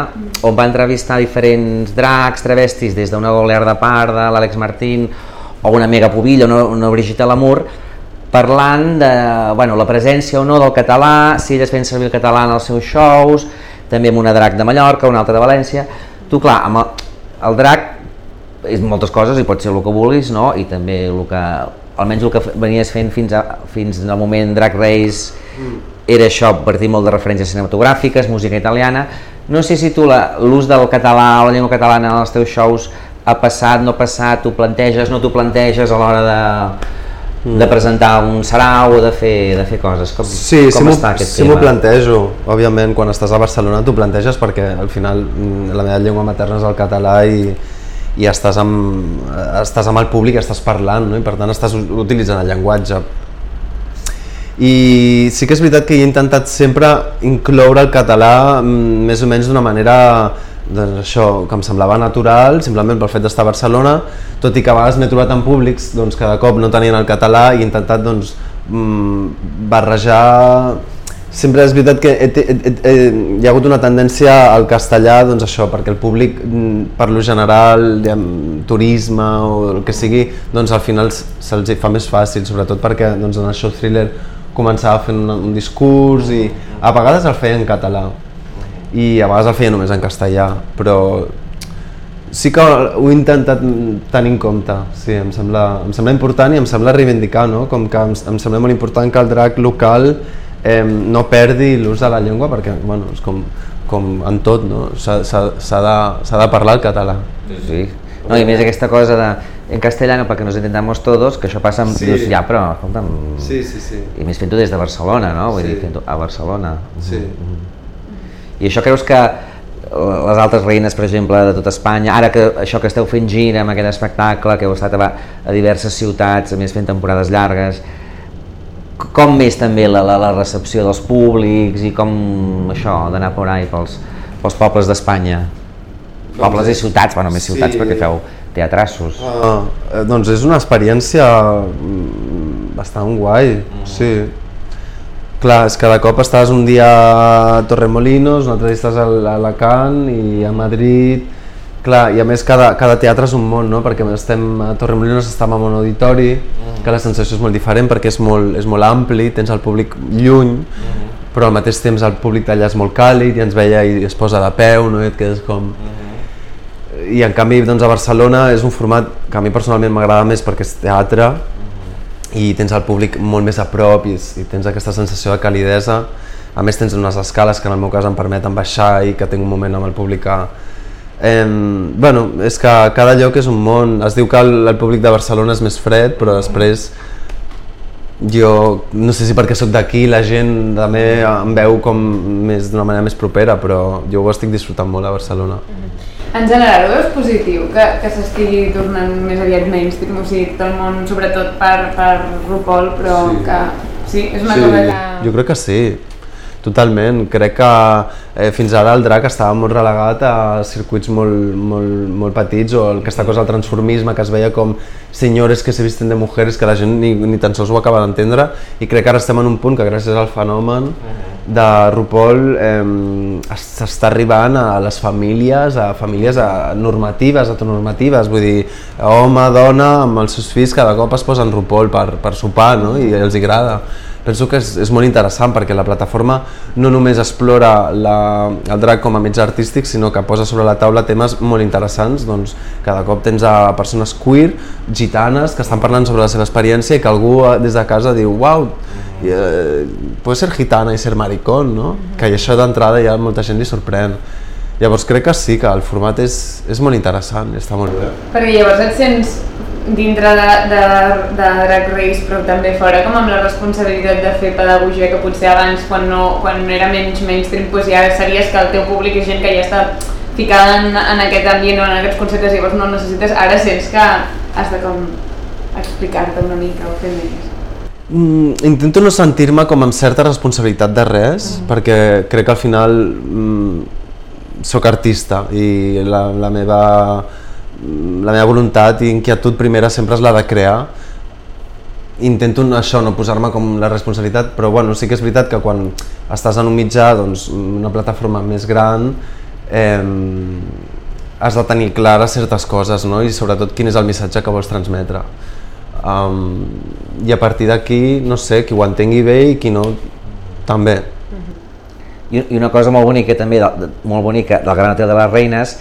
on va entrevistar diferents dracs, travestis, des d'una Golear de Parda, l'Àlex Martín, o una Mega Pubilla, una, una Brigitte Lamour, parlant de bueno, la presència o no del català, si elles feien servir el català en els seus shows, també amb una drac de Mallorca, una altra de València. Tu, clar, amb el, el drac és moltes coses i pot ser el que vulguis, no? I també el que, almenys el que venies fent fins, a, fins al moment Drag Race mm. era això, partir molt de referències cinematogràfiques, música italiana. No sé si tu l'ús del català o la llengua catalana en els teus shows ha passat, no ha passat, tu planteges, no t'ho planteges a l'hora de, de presentar un sarau o de fer, de fer coses? Com, sí, com sí està aquest sí tema? m'ho plantejo. Òbviament, quan estàs a Barcelona t'ho planteges perquè al final mm, la meva llengua materna és el català i, i estàs amb, estàs amb el públic, estàs parlant, no? i per tant estàs utilitzant el llenguatge. I sí que és veritat que he intentat sempre incloure el català mm, més o menys d'una manera doncs això, que em semblava natural, simplement pel fet d'estar a Barcelona, tot i que a vegades m'he trobat en públics doncs, cada cop no tenien el català i he intentat doncs, mm, barrejar sempre és veritat que he, he, he, he, hi ha hagut una tendència al castellà doncs això, perquè el públic mm, per lo general, turisme o el que sigui, doncs al final se'ls fa més fàcil, sobretot perquè doncs, en el show thriller començava fent un, un discurs i a vegades el feia en català i a vegades el feia només en castellà, però sí que ho he intentat tenir en compte, sí, em sembla, em sembla important i em sembla reivindicar, no? com que em, em sembla molt important que el drac local eh, no perdi l'ús de la llengua perquè bueno, és com, com en tot, no? s'ha de, de parlar el català. Sí. No, i més aquesta cosa de en castellano perquè nos entendamos todos, que això passa amb, Sí. dius, ja, però, escolta'm, Sí, sí, sí. i més fent-ho des de Barcelona, no? Vull Sí. dir, fent-ho a Barcelona. Sí. Mm. I això creus que les altres reines, per exemple, de tot Espanya, ara que això que esteu fent gira amb aquest espectacle, que heu estat a, a diverses ciutats, a més fent temporades llargues, com més també la, la, la recepció dels públics i com això d'anar por ahí pels, pels pobles d'Espanya? Pobles i ciutats, bueno, més ciutats Sí. perquè feu teatrassos. Eh, doncs és una experiència mm, bastant guai, sí. Clar, és que cada cop estàs un dia a Torremolinos, un altre dia estàs a Alacant i a Madrid, clar, i a més cada, cada teatre és un món, no? perquè estem a Torremolinos estem en un auditori, que la sensació és molt diferent perquè és molt, és molt ampli, tens el públic lluny, però al mateix temps el públic d'allà és molt càlid i ens veia i es posa de peu, no? i et quedes com i en canvi doncs, a Barcelona és un format que a mi personalment m'agrada més perquè és teatre i tens el públic molt més a prop i, i tens aquesta sensació de calidesa. A més tens unes escales que en el meu cas em permeten baixar i que tinc un moment amb el públic que, eh, bueno, és que cada lloc és un món. Es diu que el, el públic de Barcelona és més fred però després jo no sé si perquè sóc d'aquí la gent també em veu com més d'una manera més propera però jo ho estic disfrutant molt a Barcelona. En general, ho veus positiu? Que, que s'estigui tornant més aviat mainstream, o sigui, tot el món, sobretot per, per RuPaul, però Sí. que sí, és una sí, cosa que... jo crec que sí, totalment. Crec que eh, fins ara el drac estava molt relegat a circuits molt, molt, molt petits o aquesta cosa del transformisme que es veia com senyores que se visten de mujeres que la gent ni, ni tan sols ho acaba d'entendre i crec que ara estem en un punt que gràcies al fenomen de RuPaul eh, s'està arribant a les famílies, a famílies a, normatives, heteronormatives, vull dir, home, dona, amb els seus fills cada cop es posen RuPaul per, per sopar no? i els hi agrada. Penso que és, és molt interessant perquè la plataforma no només explora la, el drac com a mitjà artístic, sinó que posa sobre la taula temes molt interessants. Doncs cada cop tens a persones queer, gitanes, que estan parlant sobre la seva experiència i que algú eh, des de casa diu «Uau, eh, puedes ser gitana i ser maricón», no? Que això d'entrada ja molta gent li sorprèn. Llavors crec que sí, que el format és, és molt interessant, està molt bé. Perquè llavors et sents dintre de, de, de Drag Race, però també fora, com amb la responsabilitat de fer pedagogia que potser abans, quan, no, quan era menys mainstream, doncs ja sabies que el teu públic és gent que ja està ficada en, en aquest ambient o en aquests conceptes, llavors no necessites, ara sents que has de com explicar-te una mica o fer més. Mm, intento no sentir-me com amb certa responsabilitat de res, perquè crec que al final mm, sóc artista i la, la, meva, la meva voluntat i inquietud primera sempre és la de crear. Intento això, no posar-me com la responsabilitat, però bueno, sí que és veritat que quan estàs en un mitjà, doncs, una plataforma més gran, eh, has de tenir clares certes coses no? i sobretot quin és el missatge que vols transmetre. Um, I a partir d'aquí, no sé, qui ho entengui bé i qui no, també. I, i una cosa molt bonica també, de, de, molt bonica del Gran Hotel de les Reines,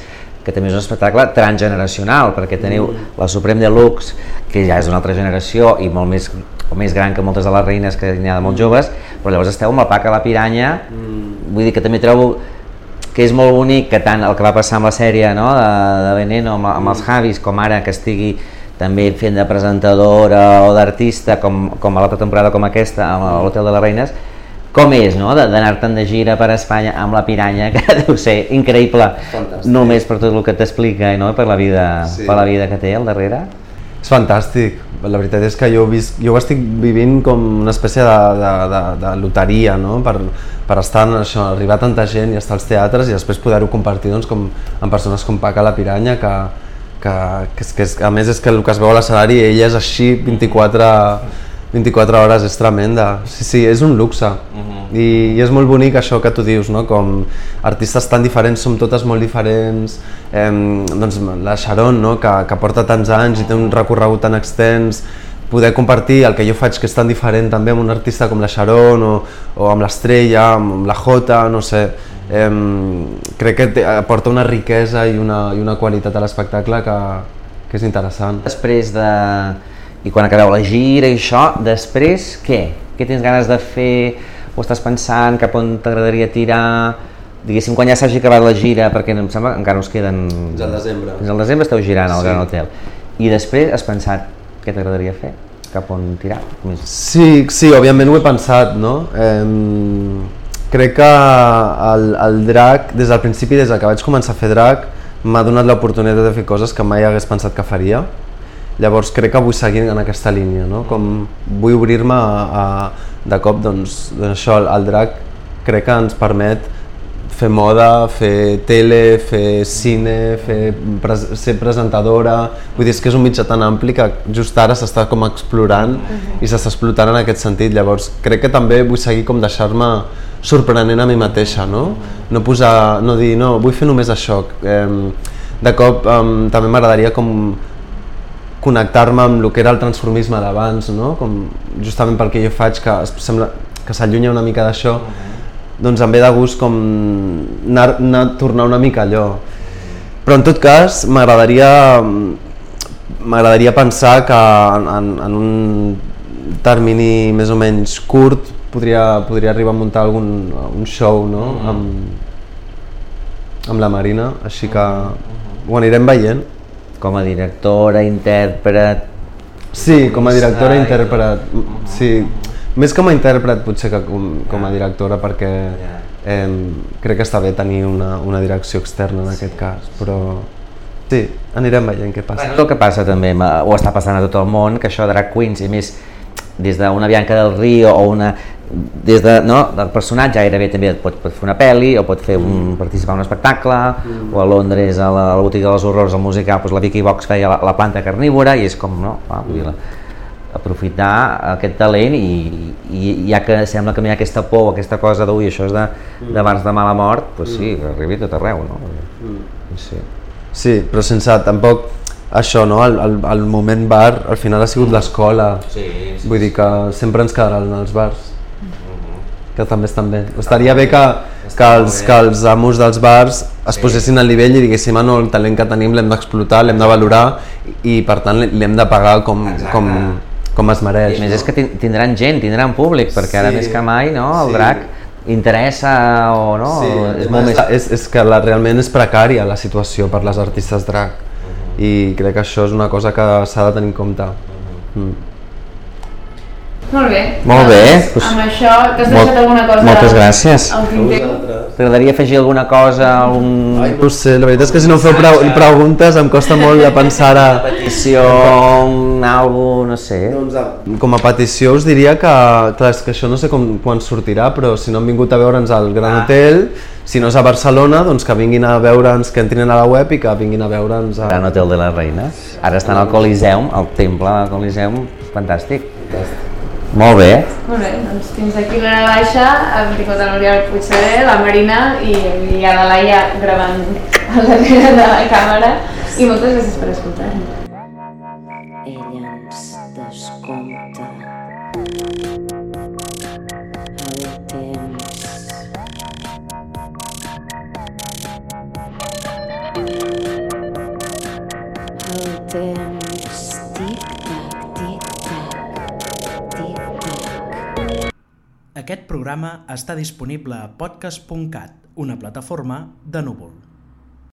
que també és un espectacle transgeneracional, perquè teniu mm. la Supreme Deluxe, que ja és una altra generació i molt més, o més gran que moltes de les reines que n'hi ha de molt joves, però llavors esteu amb el Paca la Piranya, mm. vull dir que també trobo que és molt bonic que tant el que va passar amb la sèrie no, de, de Veneno amb, amb els Javis, com ara que estigui també fent de presentadora o d'artista com, com a l'altra temporada com aquesta amb l'Hotel de les Reines com és, no?, d'anar-te'n de gira per Espanya amb la piranya, que deu ser increïble fantàstic. només per tot el que t'explica no? per, la vida, sí. per la vida que té al darrere. És fantàstic, la veritat és que jo, visc, jo ho estic vivint com una espècie de, de, de, de loteria, no? per, per estar en això, arribar a tanta gent i estar als teatres i després poder-ho compartir doncs, com, amb persones com Paca la Piranya, que, que, que, és, que és, a més és que el que es veu a l'escenari ella és així 24 24 hores és tremenda, sí, sí, és un luxe uh -huh. I, i és molt bonic això que tu dius, no? com artistes tan diferents, som totes molt diferents eh, doncs la Sharon, no? que, que porta tants anys i té un recorregut tan extens poder compartir el que jo faig que és tan diferent també amb un artista com la Sharon o, o amb l'Estrella, amb la Jota, no sé eh, crec que té, aporta una riquesa i una, i una qualitat a l'espectacle que, que és interessant. Després de i quan acabeu la gira i això, després què? Què tens ganes de fer? O estàs pensant cap on t'agradaria tirar? Diguéssim, quan ja s'hagi acabat la gira, perquè em sembla que encara us queden... Fins al desembre. Fins al desembre esteu girant al sí. Gran Hotel. I després has pensat què t'agradaria fer? Cap on tirar? Sí, sí, òbviament ho he pensat, no? Eh, crec que el, el drac, des del principi, des que vaig començar a fer drac, m'ha donat l'oportunitat de fer coses que mai hagués pensat que faria Llavors crec que vull seguir en aquesta línia, no? com vull obrir-me a, a, de cop, doncs, doncs això, el, el drac crec que ens permet fer moda, fer tele, fer cine, fer, pres ser presentadora, vull dir, és que és un mitjà tan ampli que just ara s'està com explorant uh -huh. i s'està explotant en aquest sentit, llavors crec que també vull seguir com deixar-me sorprenent a mi mateixa, no? No posar, no dir, no, vull fer només això, eh, de cop eh, també m'agradaria com connectar-me amb el que era el transformisme d'abans, no? com justament pel que jo faig, que sembla que s'allunya una mica d'això, uh -huh. doncs em ve de gust com anar, anar tornar una mica allò. Però en tot cas m'agradaria m'agradaria pensar que en, en, en un termini més o menys curt podria, podria arribar a muntar algun un show no? Uh -huh. amb, amb la Marina, així que uh -huh. ho anirem veient com a directora, intèrpret... Sí, com a directora, i intèrpret, sí. Més com a intèrpret potser que com, com a directora perquè eh, crec que està bé tenir una, una direcció externa en aquest cas, però sí, anirem veient què passa. Bueno, el que passa també, o està passant a tot el món, que això drag queens, i més des d'una Bianca del Rio o una des de, no, del personatge gairebé també pot, pot fer una pel·li o pot fer un, participar en un espectacle mm. o a Londres a la, a la botiga dels horrors al musical doncs la Vicky Vox feia la, la planta carnívora i és com no, va, vull dir, la, aprofitar aquest talent i, i ja que sembla que no hi ha aquesta por aquesta cosa d'ui això és de, mm. d'abans de mala mort doncs sí, mm. arribi tot arreu no? Mm. sí. sí, però sense tampoc això, no? El, el, el moment bar al final ha sigut l'escola sí, sí, vull dir que sempre ens quedaran els bars que també estan bé. Estaria bé que, que, els, que els amos dels bars es posessin al nivell i diguéssim, ah, no, el talent que tenim l'hem d'explotar, l'hem de valorar i per tant l'hem de pagar com, com, com es mereix. I més no? és que tindran gent, tindran públic, perquè ara més que mai no, el sí. drac interessa o no? Sí, és, molt més... és, és que la, realment és precària la situació per les artistes drac uh -huh. i crec que això és una cosa que s'ha de tenir en compte. Uh -huh. mm. Molt bé. Molt bé. Doncs, amb això, t'has deixat alguna cosa? Moltes gràcies. T'agradaria afegir alguna cosa, algun... Ai, no ho sé, la veritat és que si no feu pre preguntes em costa molt de pensar ara... petició, un algo, no sé. Doncs, com a petició us diria que, clar, és que això no sé com, quan sortirà, però si no han vingut a veure'ns al Gran Hotel, si no és a Barcelona, doncs que vinguin a veure'ns, que entrin a la web i que vinguin a veure'ns a... Gran Hotel de les Reines. Ara estan al Coliseum, al temple del Coliseum, fantàstic. Molt bé. Molt bé, doncs fins aquí l'hora baixa, hem tingut l'Oriol Puigceré, la Marina i, i a la Laia gravant al darrere de la càmera i moltes gràcies per escoltar-nos. Ella ens descompta el temps. El temps Aquest programa està disponible a podcast.cat, una plataforma de núvol.